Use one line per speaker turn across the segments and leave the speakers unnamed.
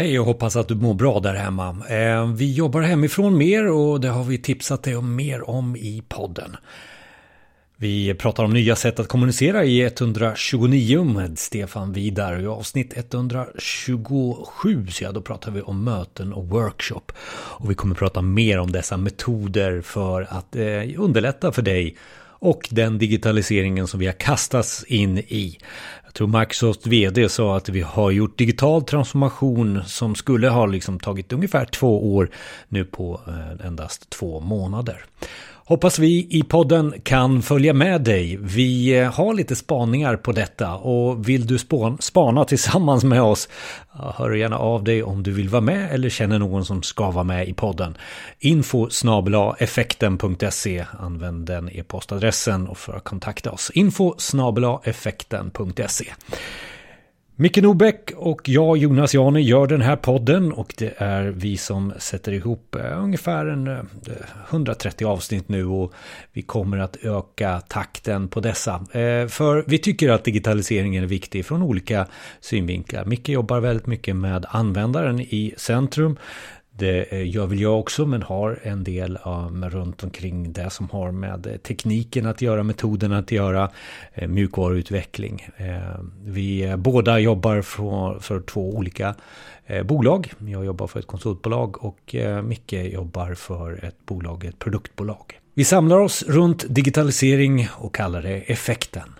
Hej och hoppas att du mår bra där hemma. Eh, vi jobbar hemifrån mer och det har vi tipsat dig om mer om i podden. Vi pratar om nya sätt att kommunicera i 129 med Stefan Vidar. I avsnitt 127 så ja, då pratar vi om möten och workshop. Och vi kommer prata mer om dessa metoder för att eh, underlätta för dig och den digitaliseringen som vi har kastats in i. Jag tror Microsoft vd sa att vi har gjort digital transformation som skulle ha liksom tagit ungefär två år nu på eh, endast två månader. Hoppas vi i podden kan följa med dig. Vi eh, har lite spaningar på detta och vill du spana tillsammans med oss, hör gärna av dig om du vill vara med eller känner någon som ska vara med i podden. Info effekten.se Använd den e-postadressen för att kontakta oss. Info effekten.se Micke Norbäck och jag, Jonas Jani, gör den här podden och det är vi som sätter ihop eh, ungefär en eh, 130 avsnitt nu och vi kommer att öka takten på dessa. Eh, för vi tycker att digitaliseringen är viktig från olika synvinklar. Micke jobbar väldigt mycket med användaren i centrum. Det eh, gör väl jag också, men har en del um, runt omkring det som har med eh, tekniken att göra, metoden att göra, eh, mjukvaruutveckling. Eh, vi eh, båda jobbar för, för två olika eh, bolag. Jag jobbar för ett konsultbolag och Micke jobbar för ett bolag, ett produktbolag. Vi samlar oss runt digitalisering och kallar det effekten.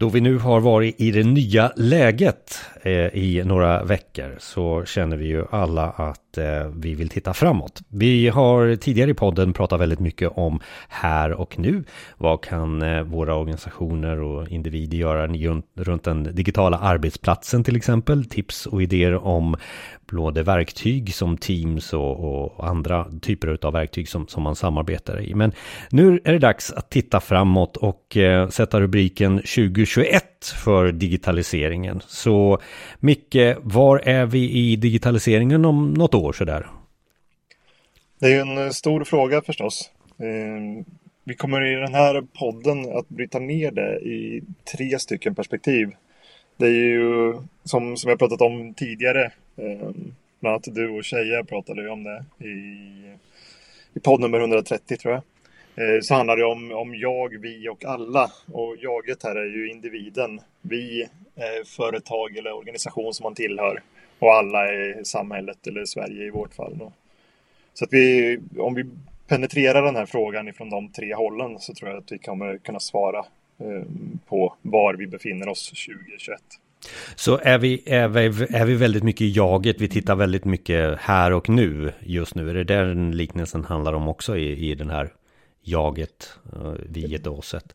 Då vi nu har varit i det nya läget. Eh, i några veckor så känner vi ju alla att eh, vi vill titta framåt. Vi har tidigare i podden pratat väldigt mycket om här och nu. Vad kan eh, våra organisationer och individer göra runt den digitala arbetsplatsen till exempel? Tips och idéer om både verktyg som Teams och, och, andra typer av verktyg som, som man samarbetar i. Men nu är det dags att titta framåt och sätta rubriken 2021 för digitaliseringen. Så Micke, var är vi i digitaliseringen om något år sådär?
Det är en eh, stor fråga förstås. Ehm, vi kommer i den här podden att bryta ner det i tre stycken perspektiv. Det är ju som, som jag pratat om tidigare ehm, bland annat du och Tjejer pratade ju om det i, i podd nummer 130 tror jag. Eh, så handlar det om, om jag, vi och alla. Och jaget här är ju individen. Vi är företag eller organisation som man tillhör. Och alla är samhället eller Sverige i vårt fall. Då. Så att vi, om vi penetrerar den här frågan ifrån de tre hållen så tror jag att vi kommer kunna svara eh, på var vi befinner oss 2021.
Så är vi, är, vi, är vi väldigt mycket i jaget, vi tittar väldigt mycket här och nu just nu. Är det där den liknelsen handlar om också i, i den här jaget, eh, viet och oset.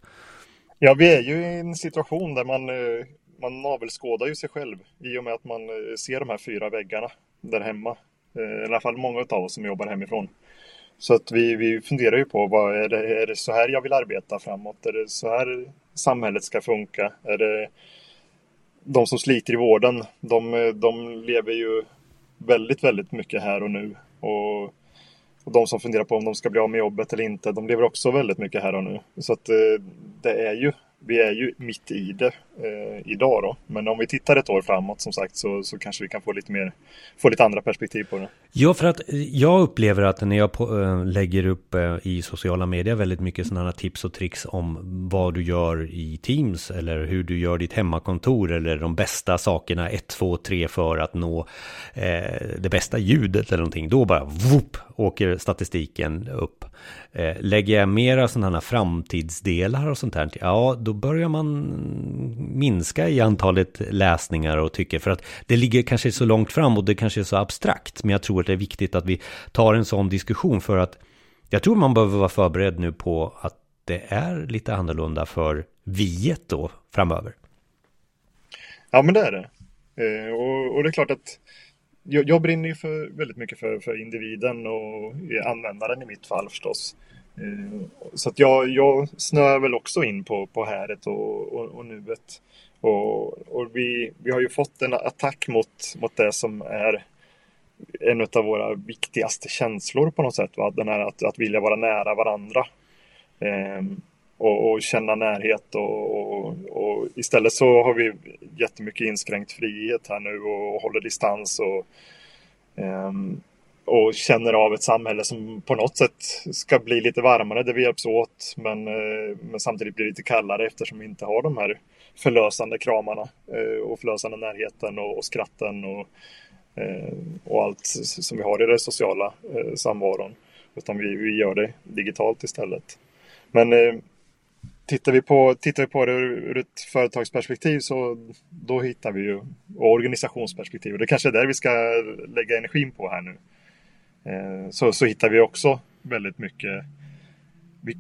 Ja, vi är ju i en situation där man, eh, man navelskådar ju sig själv i och med att man eh, ser de här fyra väggarna där hemma. I alla fall många av oss som jobbar hemifrån. Så att vi, vi funderar ju på, vad är, det, är det så här jag vill arbeta framåt? Är det så här samhället ska funka? Är det de som sliter i vården, de, de lever ju väldigt, väldigt mycket här och nu. Och, och de som funderar på om de ska bli av med jobbet eller inte, de lever också väldigt mycket här och nu. Så att eh, det är ju vi är ju mitt i det eh, idag då. Men om vi tittar ett år framåt som sagt så, så kanske vi kan få lite mer, få lite andra perspektiv på det.
Ja, för att eh, jag upplever att när jag på, äh, lägger upp äh, i sociala medier väldigt mycket sådana tips och tricks om vad du gör i Teams eller hur du gör ditt hemmakontor eller de bästa sakerna 1, 2, 3 för att nå äh, det bästa ljudet eller någonting. Då bara whoop, åker statistiken upp. Eh, lägger jag mera sådana här framtidsdelar och sånt här, ja då börjar man minska i antalet läsningar och tycker för att det ligger kanske så långt fram och det kanske är så abstrakt. Men jag tror att det är viktigt att vi tar en sån diskussion för att jag tror man behöver vara förberedd nu på att det är lite annorlunda för viet då framöver.
Ja men det är det. Eh, och, och, det är klart att jag, jag brinner ju för, väldigt mycket för, för individen och användaren i mitt fall förstås. Eh, så att jag, jag snöar väl också in på, på häret och, och, och nuet. Och, och vi, vi har ju fått en attack mot, mot det som är en av våra viktigaste känslor på något sätt. Va? Den här att, att vilja vara nära varandra. Eh, och, och känna närhet och, och, och, istället så har vi jättemycket inskränkt frihet här nu och håller distans och, um, och känner av ett samhälle som på något sätt ska bli lite varmare där vi hjälps åt men, uh, men samtidigt blir lite kallare eftersom vi inte har de här förlösande kramarna uh, och förlösande närheten och, och skratten och, uh, och allt som vi har i den sociala samvaron. Utan vi, vi gör det digitalt istället. Men Tittar vi på, tittar vi på det ur ett företagsperspektiv så då hittar vi ju och organisationsperspektiv. Och det kanske är där vi ska lägga energin på här nu. Eh, så, så hittar vi också väldigt mycket,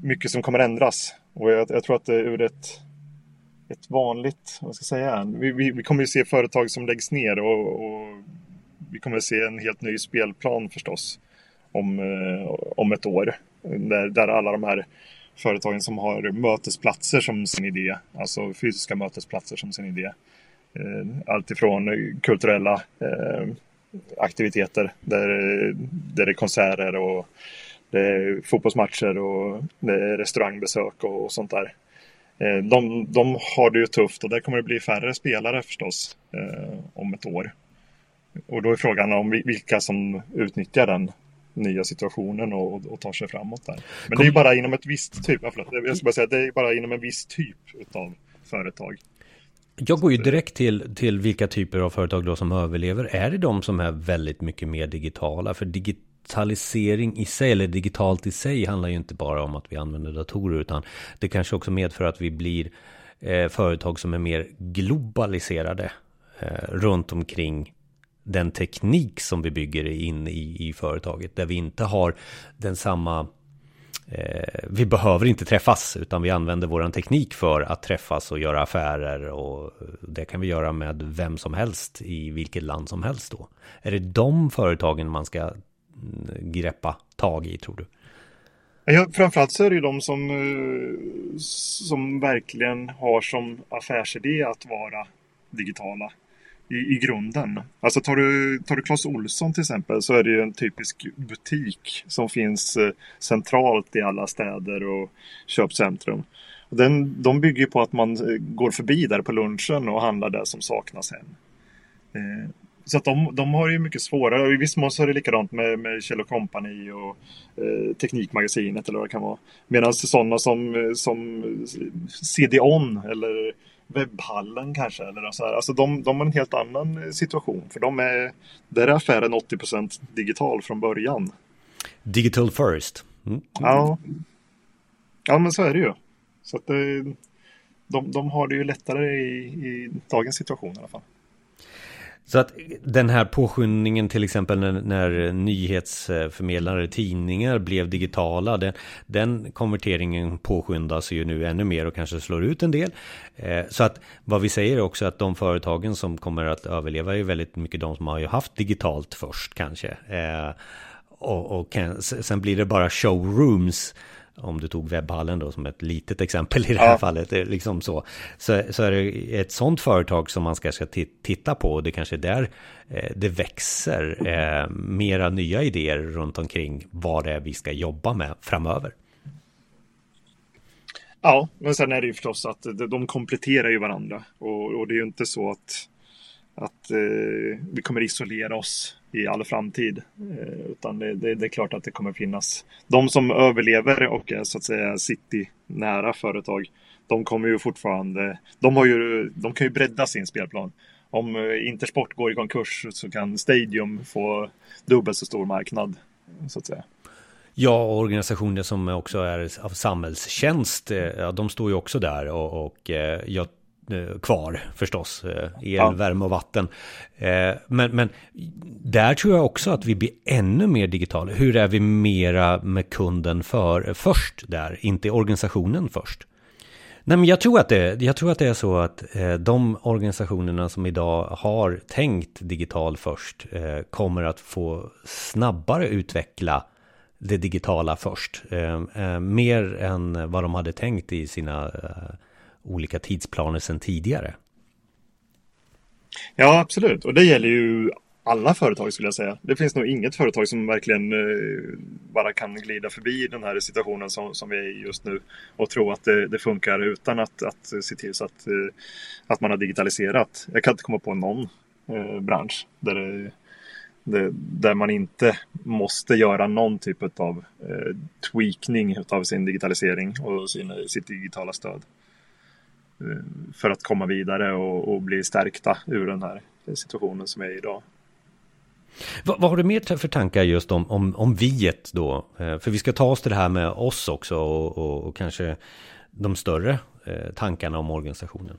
mycket som kommer ändras. Och jag, jag tror att det ur ett, ett vanligt, vad ska jag säga, vi, vi, vi kommer ju se företag som läggs ner och, och vi kommer se en helt ny spelplan förstås om, eh, om ett år. Där, där alla de här företagen som har mötesplatser som sin idé, alltså fysiska mötesplatser som sin idé. Eh, alltifrån kulturella eh, aktiviteter där, där det är konserter och det är fotbollsmatcher och det är restaurangbesök och, sånt där. Eh, de, de har det ju tufft och där kommer det bli färre spelare förstås eh, om ett år. Och då är frågan om vilka som utnyttjar den nya situationen och, och tar sig framåt där. Men Kom... det är bara inom ett visst typ, förlåt, jag ska bara säga, det är bara inom en viss typ av företag.
Jag går ju direkt till, till vilka typer av företag då som överlever. Är det de som är väldigt mycket mer digitala? För digitalisering i sig, eller digitalt i sig, handlar ju inte bara om att vi använder datorer, utan det kanske också medför att vi blir eh, företag som är mer globaliserade eh, runt omkring den teknik som vi bygger in i, i företaget. Där vi inte har den samma eh, vi behöver inte träffas utan vi använder våran teknik för att träffas och göra affärer och det kan vi göra med vem som helst i vilket land som helst då. Är det de företagen man ska mm, greppa tag i tror du?
Ja, framförallt så är det ju de som, eh, som verkligen har som affärsidé att vara digitala i, i grunden. Alltså tar du, tar du Clas Olsson till exempel så är det ju en typisk butik som finns eh, centralt i alla städer och köpcentrum. Den, de bygger på att man eh, går förbi där på lunchen och handlar det som saknas hem. Eh, så att de, de har ju mycket svårare. I viss mån så är det likadant med, med Kjell Company och eh, Teknikmagasinet eller vad det kan vara. Medan sådana som, eh, som CD-ON eller webbhallen kanske. Eller så här. Alltså de, de har en helt annan situation. För de är, där är affären 80% digital från början.
Digital first. Mm.
Ja. ja, men så är det ju. Så att det, de, de har det ju lättare i, i dagens situation i alla fall.
Så att den här påskyndningen till exempel när, när nyhetsförmedlare, tidningar blev digitala, den, den, konverteringen påskyndas ju nu ännu mer och kanske slår ut en del. Eh, så att vad vi säger är också att de företagen som kommer att överleva är väldigt mycket de som har ju haft digitalt först kanske. Eh, och, och sen blir det bara showrooms om du tog webbhallen då som ett litet exempel i det här ja. fallet, liksom så, så, så är det ett sånt företag som man ska, ska titta på och det kanske är där eh, det växer eh, mera nya idéer runt omkring vad det är vi ska jobba med framöver.
Ja, men sen är det ju förstås att de kompletterar ju varandra och, och det är ju inte så att, att eh, vi kommer isolera oss i all framtid. Eh, utan det, det, det, är klart att det kommer finnas de som överlever och är så att säga city-nära företag. De kommer ju fortfarande, de, har ju, de kan ju bredda sin spelplan. Om eh, Intersport går i konkurs så kan Stadium få dubbelt så stor marknad. Så att säga.
Ja, organisationer som också är av samhällstjänst, eh, ja, de står ju också där och, och eh, jag kvar förstås. Eh, el, ja. värme och vatten. Eh, men, men där tror jag också att vi blir ännu mer digitala. Hur är vi mera med kunden för, först där, inte organisationen först? Nej, men jag tror att det, jag tror att det är så att de organisationerna som idag har tänkt digital först kommer att få snabbare utveckla det digitala först. mer än vad de hade tänkt i sina olika tidsplaner sedan tidigare.
Ja, absolut. Och det gäller ju alla företag skulle jag säga. Det finns nog inget företag som verkligen eh, bara kan glida förbi den här situationen som, som vi är i just nu och tro att det, det funkar utan att, att se till så att, eh, att man har digitaliserat. Jag kan inte komma på någon eh, bransch där eh, det det, där man inte måste göra någon typ av eh, tweakning av sin digitalisering och sin, sitt digitala stöd. Eh, för att komma vidare och, och, bli stärkta ur den här situationen som är idag.
Vad, vad har du mer för tankar just om, om, om viet då? Eh, för vi ska ta oss till det här med oss också och, och, och kanske de större eh, tankarna om organisationen.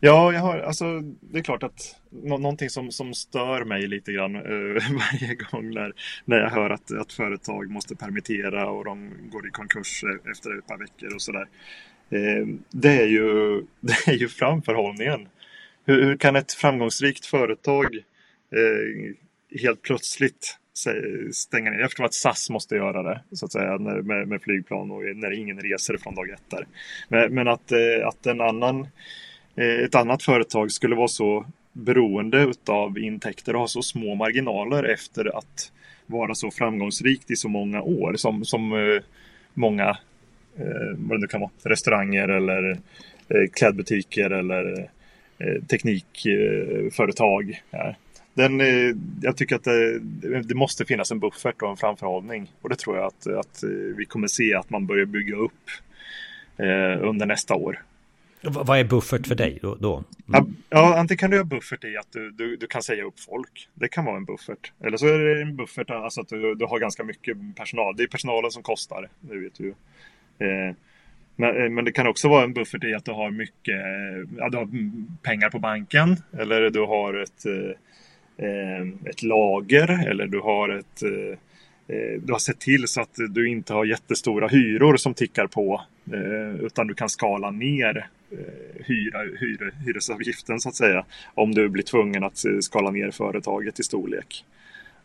Ja, jag har, alltså, det är klart att nå någonting som, som stör mig lite grann eh, varje gång när, när jag hör att, att företag måste permittera och de går i konkurs efter ett par veckor och sådär. Eh, det, är ju, det är ju framförhållningen. Hur, hur kan ett framgångsrikt företag eh, helt plötsligt stänga ner. Jag förstår att SAS måste göra det så att säga med, med flygplan och när ingen reser från dag ett där. Men, men att, eh, att en annan Eh, ett annat företag skulle vara så beroende av intäkter och ha så små marginaler efter att vara så framgångsrikt i så många år som, som eh, många vad det kan vara, restauranger eller klädbutiker eller teknikföretag. Den, jag tycker att det, det, måste finnas en buffert och en framförhållning och det tror jag att, att vi kommer se att man börjar bygga upp under nästa år.
Vad är buffert för dig då? då?
Mm. Ja, antingen kan du ha buffert i att du, du, du, kan säga upp folk. Det kan vara en buffert. Eller så är det en buffert, alltså att du, du har ganska mycket personal. Det är personalen som kostar, det vet du eh, Eh, men, eh, men det kan också vara en buffert i att du har mycket eh, ja, du har pengar på banken. Eller du har ett, ett lager. Eller du har ett du har sett till så att du inte har jättestora hyror som tickar på. Utan du kan skala ner hyra, hyra, hyresavgiften så att säga. Om du blir tvungen att skala ner företaget i storlek.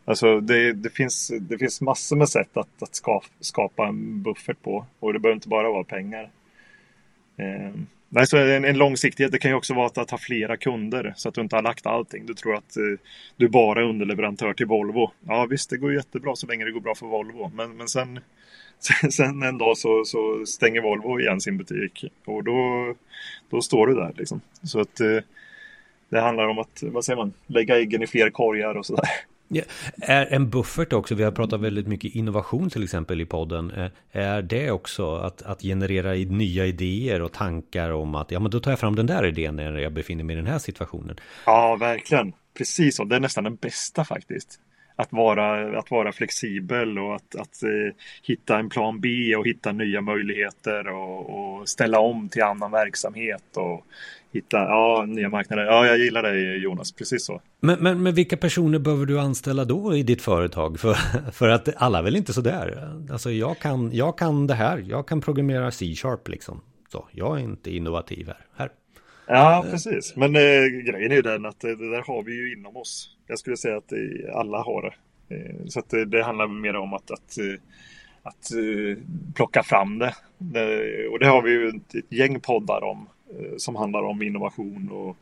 Alltså det, det, finns, det finns massor med sätt att, att skapa en buffert på. Och det behöver inte bara vara pengar. Ehm, Nej, så alltså, en, en långsiktighet det kan ju också vara att, att ha flera kunder så att du inte har lagt allting. Du tror att eh, du bara är underleverantör till Volvo. Ja visst, det går jättebra så länge det går bra för Volvo. Men, men sen, sen, sen en dag så, så, stänger Volvo igen sin butik och då, då står du där liksom. Så att eh, det handlar om att, vad säger man, lägga äggen i fler korgar och sådär.
Ja, är en buffert också, vi har pratat väldigt mycket innovation till exempel i podden. Eh, är det också att, att generera nya idéer och tankar om att ja men då tar jag fram den där idén när jag befinner mig i den här situationen?
Ja, verkligen. Precis så. Det är nästan den bästa faktiskt. Att vara, att vara flexibel och att, att eh, hitta en plan B och hitta nya möjligheter och, och ställa om till annan verksamhet och hitta ja, nya marknader. Ja, jag gillar dig Jonas, precis så.
Men, men, men vilka personer behöver du anställa då i ditt företag? För, för att alla är väl inte sådär? Alltså jag kan, jag kan det här, jag kan programmera C-sharp liksom. Så jag är inte innovativ här. här.
Ja, precis. Men eh, grejen är ju den att eh, det där har vi ju inom oss. Jag skulle säga att alla har det. Eh, så att det, det handlar mer om att, att eh, att eh, plocka fram det. det. Och det har vi ju ett, ett gäng poddar om som handlar om innovation och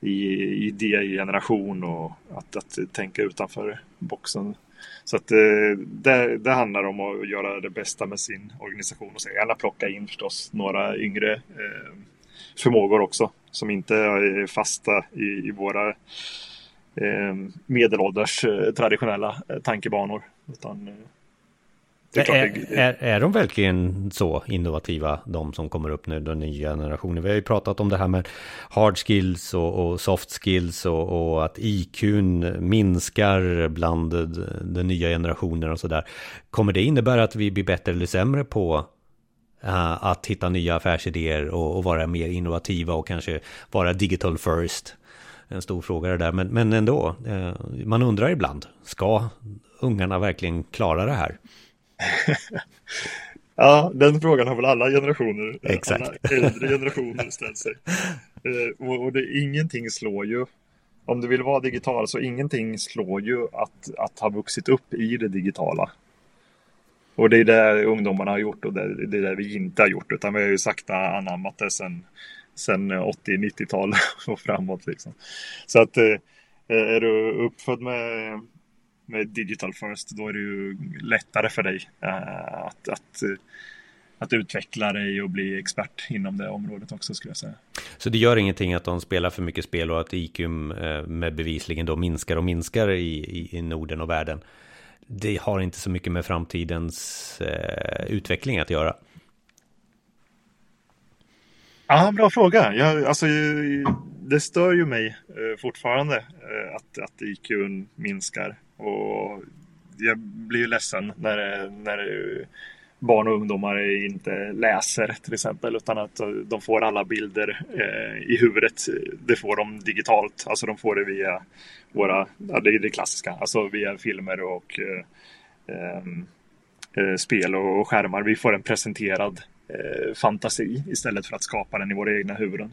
idégeneration och att, att tänka utanför boxen. Så att det, det, handlar om att göra det bästa med sin organisation och så gärna plocka in förstås några yngre förmågor också som inte är fasta i, i våra medelålders traditionella tankebanor. Utan
är, är, är, är de verkligen så innovativa, de som kommer upp nu, den nya generationen? Vi har ju pratat om det här med hard skills och, och soft skills och, och, att IQ minskar bland den nya generationen och sådär. Kommer det innebära att vi blir bättre eller sämre på uh, att hitta nya affärsidéer och, och, vara mer innovativa och kanske vara digital first? En stor fråga det där, men, men ändå, uh, man undrar ibland, ska ungarna verkligen klara det här?
ja, den frågan har väl alla generationer,
Exakt.
alla äldre generationer ställt sig. Eh, och, och det, ingenting slår ju, om du vill vara digital så ingenting slår ju att, att ha vuxit upp i det digitala. Och det är det ungdomarna har gjort och det, det är det vi inte har gjort utan vi har ju sakta anammat det sen, sen 80-90-tal och framåt. Liksom. Så att eh, Är du uppfödd med, med digital first då är det ju lättare för dig eh, att, att att utveckla dig och bli expert inom det området också skulle jag säga.
Så det gör ingenting att de spelar för mycket spel och att IQ eh, med bevisligen då minskar och minskar i, i, i Norden och världen. Det har inte så mycket med framtidens eh, utveckling att göra.
Ja, bra fråga. Jag, alltså, det stör ju mig eh, fortfarande eh, att, att IQ minskar. Och jag blir ju ledsen när, när barn och ungdomar inte läser till exempel utan att de får alla bilder eh, i huvudet. Det får de digitalt, alltså de får det via våra, ja, det är det klassiska, alltså via filmer och eh, eh, spel och skärmar. Vi får den presenterad eh, fantasi istället för att skapa den i våra egna huvuden.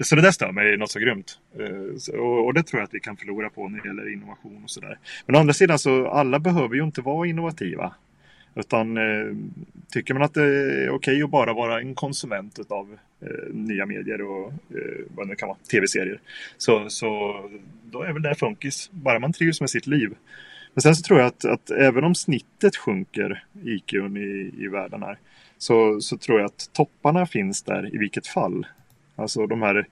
Så det där stör mig något så grymt. Eh, och det tror jag att vi kan förlora på när det gäller innovation och sådär. Men å andra sidan så alla behöver ju inte vara innovativa. Utan eh, tycker man att det är okej att bara vara en konsument av eh, nya medier och vad det kan vara, tv-serier. Så, så då är väl det funkis, bara man trivs med sitt liv. Men sen så tror jag att, att även om snittet sjunker, IQn i, i världen här, så, så tror jag att topparna finns där i vilket fall. Alltså de här,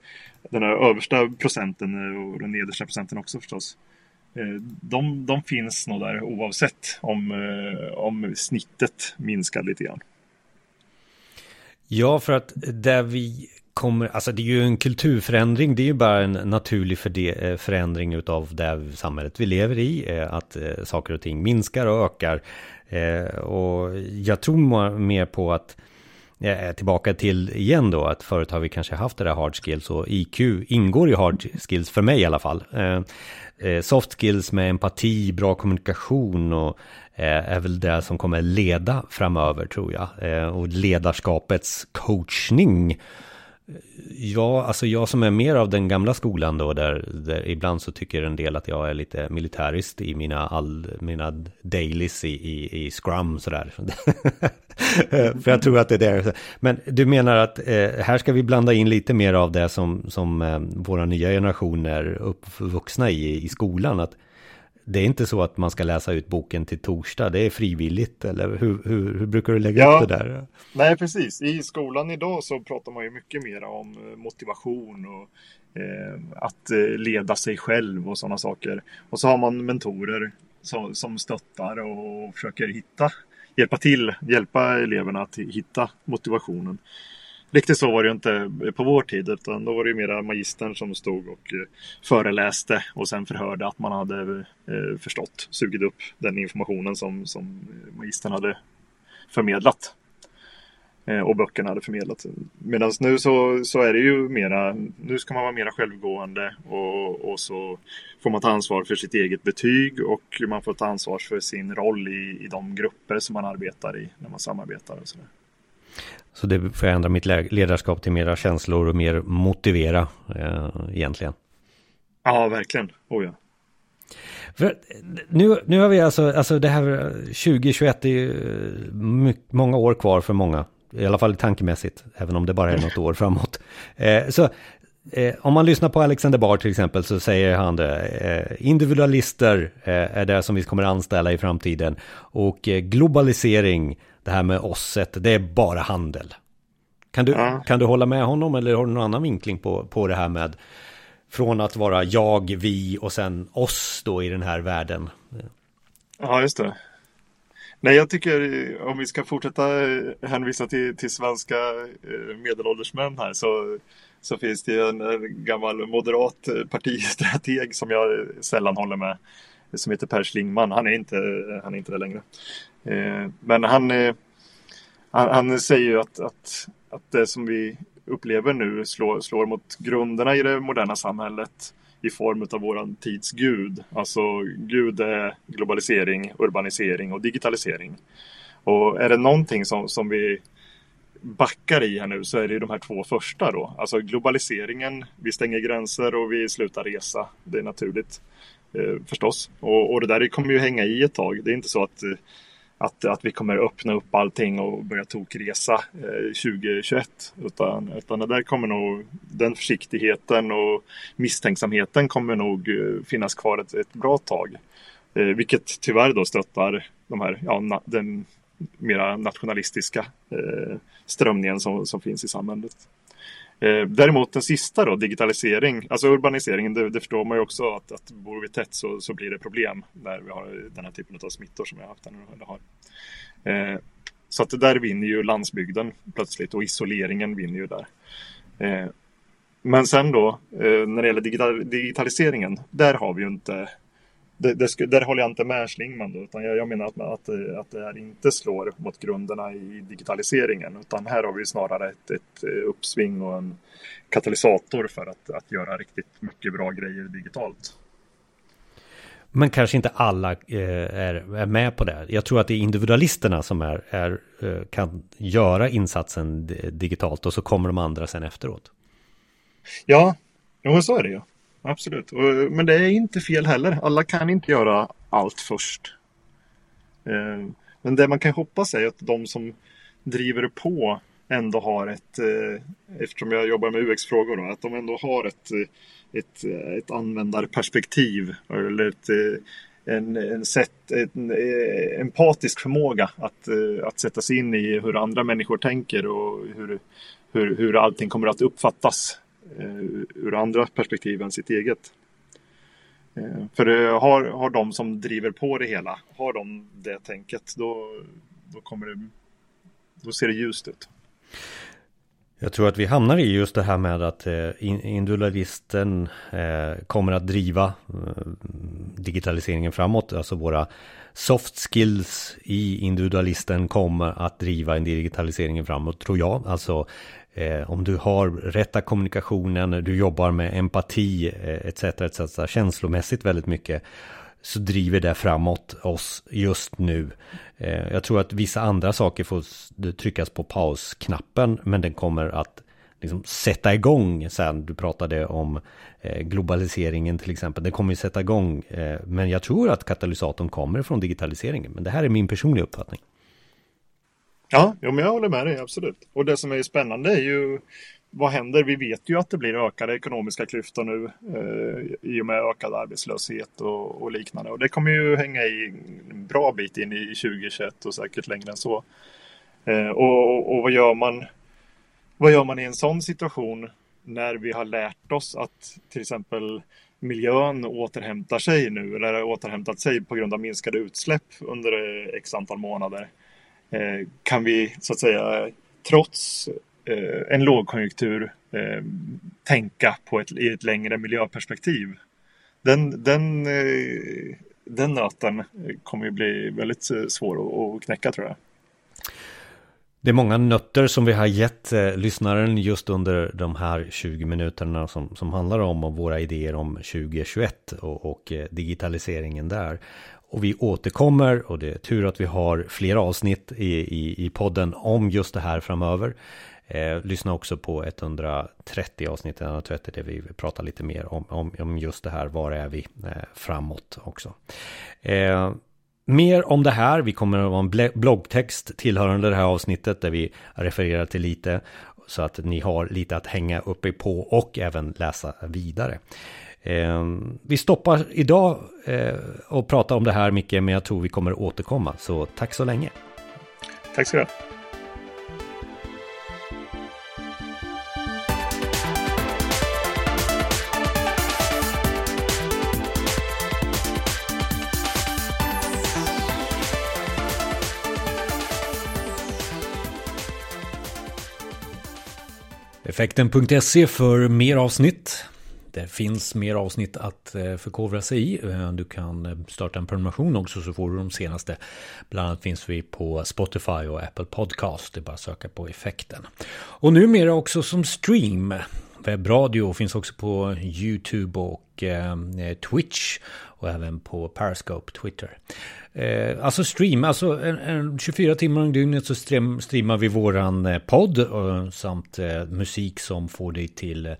den här översta procenten eh, och den nedersta procenten också förstås. Eh, de, de finns nog där oavsett om, eh, om snittet minskar lite grann.
Ja, för att där vi kommer, alltså det är ju en kulturförändring, det är ju bara en naturlig eh, förändring utav det samhället vi lever i, eh, att eh, saker och ting minskar och ökar. Och jag tror mer på att tillbaka till igen då att förut har vi kanske haft det där hard skills och IQ ingår i hard skills för mig i alla fall. Soft skills med empati, bra kommunikation och är väl det som kommer leda framöver tror jag. Och ledarskapets coachning. Ja, alltså jag som är mer av den gamla skolan då, där, där ibland så tycker en del att jag är lite militärist i mina, all, mina dailies i, i, i Scrum sådär. Eh, för jag tror att det är det. Men du menar att eh, här ska vi blanda in lite mer av det som, som eh, våra nya generationer uppvuxna i, i skolan. Att det är inte så att man ska läsa ut boken till torsdag, det är frivilligt eller hur, hur, hur brukar du lägga ja, upp det där?
Nej, precis. I skolan idag så pratar man ju mycket mer om eh, motivation och eh, att eh, leda sig själv och sådana saker. Och så har man mentorer som, som stöttar och försöker hitta hjälpa till, hjälpa eleverna att hitta motivationen. Riktigt så var det ju inte på vår tid utan då var det mera magistern som stod och eh, föreläste och sen förhörde att man hade eh, förstått, sugit upp den informationen som, som eh, magistern hade förmedlat. Och böckerna hade förmedlat. Medan nu så, så är det ju mera, nu ska man vara mera självgående och, och så får man ta ansvar för sitt eget betyg och man får ta ansvar för sin roll i, i de grupper som man arbetar i när man samarbetar och sådär.
Så det förändrar mitt ledarskap till mera känslor och mer motivera eh, egentligen?
Ja, verkligen. Oh ja.
För nu, nu har vi alltså, alltså det här 2021 är ju många år kvar för många i alla fall tankemässigt, även om det bara är något år framåt. Eh, så eh, om man lyssnar på Alexander Bard till exempel så säger han det, eh, individualister eh, är det som vi kommer anställa i framtiden och eh, globalisering, det här med osset, det är bara handel. Kan du, ja. kan du hålla med honom eller har du någon annan vinkling på, på det här med från att vara jag, vi och sen oss då i den här världen?
Ja, just det. Nej, jag tycker om vi ska fortsätta hänvisa till, till svenska eh, medelålders män här så, så finns det en, en gammal moderat partistrateg som jag sällan håller med som heter Per Schlingman. Han är inte, han är inte det längre. Eh, men han, eh, han, han säger ju att, att, att det som vi upplever nu slår, slår mot grunderna i det moderna samhället i form av våran tids gud. Alltså gud är globalisering, urbanisering och digitalisering. Och är det någonting som, som vi backar i här nu så är det de här två första då. Alltså globaliseringen, vi stänger gränser och vi slutar resa. Det är naturligt eh, förstås. Och, och det där kommer ju hänga i ett tag. Det är inte så att, eh, att, att vi kommer öppna upp allting och börja tokresa eh, 2021. Utan, utan det där kommer nog, den försiktigheten och misstänksamheten kommer nog eh, finnas kvar ett, ett bra tag. Eh, vilket tyvärr då stöttar de här, ja, na, den mera nationalistiska eh, strömningen som, som finns i samhället. Eh, däremot den sista då, digitalisering, alltså urbaniseringen, det, det förstår man ju också att, att bor vi tätt så, så blir det problem när vi har den här typen av smittor som vi har haft. Eller har. Eh, så att det där vinner ju landsbygden plötsligt och isoleringen vinner ju där. Eh, men sen då, eh, när det gäller digital, digitaliseringen, där har vi ju inte det, det, där håller jag inte med Schlingman. Då, utan jag, jag menar att, att, att det här inte slår mot grunderna i digitaliseringen. Utan här har vi snarare ett, ett uppsving och en katalysator för att, att göra riktigt mycket bra grejer digitalt.
Men kanske inte alla eh, är, är med på det. Jag tror att det är individualisterna som är, är, eh, kan göra insatsen digitalt och så kommer de andra sen efteråt.
Ja, jo, så är det ju. Absolut, men det är inte fel heller. Alla kan inte göra allt först. Eh, men det man kan hoppas är att de som driver på ändå har ett, eh, eftersom jag jobbar med UX-frågor, då, att de ändå har ett, eh, ett, eh, ett användarperspektiv eller ett, eh, en, en, sätt, en empatisk förmåga att, att sätta sig in i hur andra människor tänker och hur, hur, hur allting kommer att uppfattas Eh, ur andra perspektiv än sitt eget. Eh, för eh, har, har de som driver på det hela, har de det tänket, då, då, kommer det, då ser det ljust ut.
Jag tror att vi hamnar i just det här med att eh, individualisten kommer att driva digitaliseringen framåt. Alltså våra soft skills i individualisten kommer att driva en digitaliseringen framåt, tror jag. Alltså Eh, om du har rätta kommunikationen, du jobbar med empati etc. Eh, etc. känslomässigt väldigt mycket så driver det framåt oss just nu. Eh, jag tror att vissa andra saker får tryckas på pausknappen men den kommer att liksom sätta igång sen. Du pratade om eh, globaliseringen till exempel. Den kommer ju sätta igång. Eh, men jag tror att katalysatorn kommer från digitaliseringen. Men det här är min personliga uppfattning.
Ja, jo, men jag håller med dig, absolut. Och det som är spännande är ju vad händer? Vi vet ju att det blir ökade ekonomiska klyftor nu eh, i och med ökad arbetslöshet och, och, liknande. Och det kommer ju hänga i en bra bit in i 2021 och säkert längre än så. Eh, och, och, vad gör man? Vad gör man i en sån situation när vi har lärt oss att till exempel miljön återhämtar sig nu eller återhämtat sig på grund av minskade utsläpp under x antal månader? Eh, kan vi så att säga trots eh, en lågkonjunktur eh, tänka på ett, i ett längre miljöperspektiv. Den, den, eh, den nöten eh, kommer ju bli väldigt svår att knäcka tror jag.
Det är många nötter som vi har gett eh, lyssnaren just under de här 20 minuterna som, som handlar om våra idéer om 2021 och, och eh, digitaliseringen där. Och vi återkommer och det är tur att vi har flera avsnitt i, i, i podden om just det här framöver. Eh, lyssna också på 130 avsnitt, 130 där vi pratar lite mer om, om, om just det här, var är vi eh, framåt också. Eh, mer om det här, vi kommer att ha en bloggtext tillhörande det här avsnittet där vi refererar till lite så att ni har lite att hänga uppe på och även läsa vidare. Eh, vi stoppar idag eh, och pratar om det här Micke, men jag tror vi kommer återkomma. Så tack så länge.
Tack så du ha.
Effekten.se för mer avsnitt. Det finns mer avsnitt att eh, förkovra sig i. Eh, du kan eh, starta en prenumeration också så får du de senaste. Bland annat finns vi på Spotify och Apple Podcast. Det är bara att söka på effekten. Och numera också som stream. Webbradio finns också på YouTube och Twitch och även på Periscope, Twitter. Eh, alltså stream, alltså en, en 24 timmar om dygnet så stream, streamar vi våran eh, podd och, samt eh, musik som får dig till eh,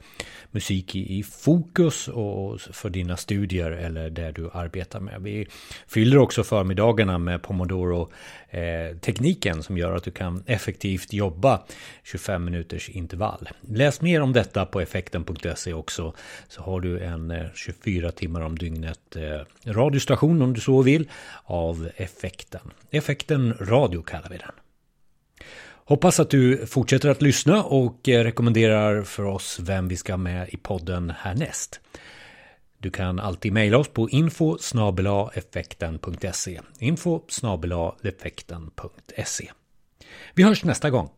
musik i, i, fokus och för dina studier eller där du arbetar med. Vi fyller också förmiddagarna med Pomodoro eh, tekniken som gör att du kan effektivt jobba 25 minuters intervall. Läs mer om detta på effekten.se också så har du en eh, 24 timmar om dygnet radiostation om du så vill av effekten. Effekten radio kallar vi den. Hoppas att du fortsätter att lyssna och eh, rekommenderar för oss vem vi ska med i podden härnäst. Du kan alltid mejla oss på info effekten.se info effekten.se Vi hörs nästa gång.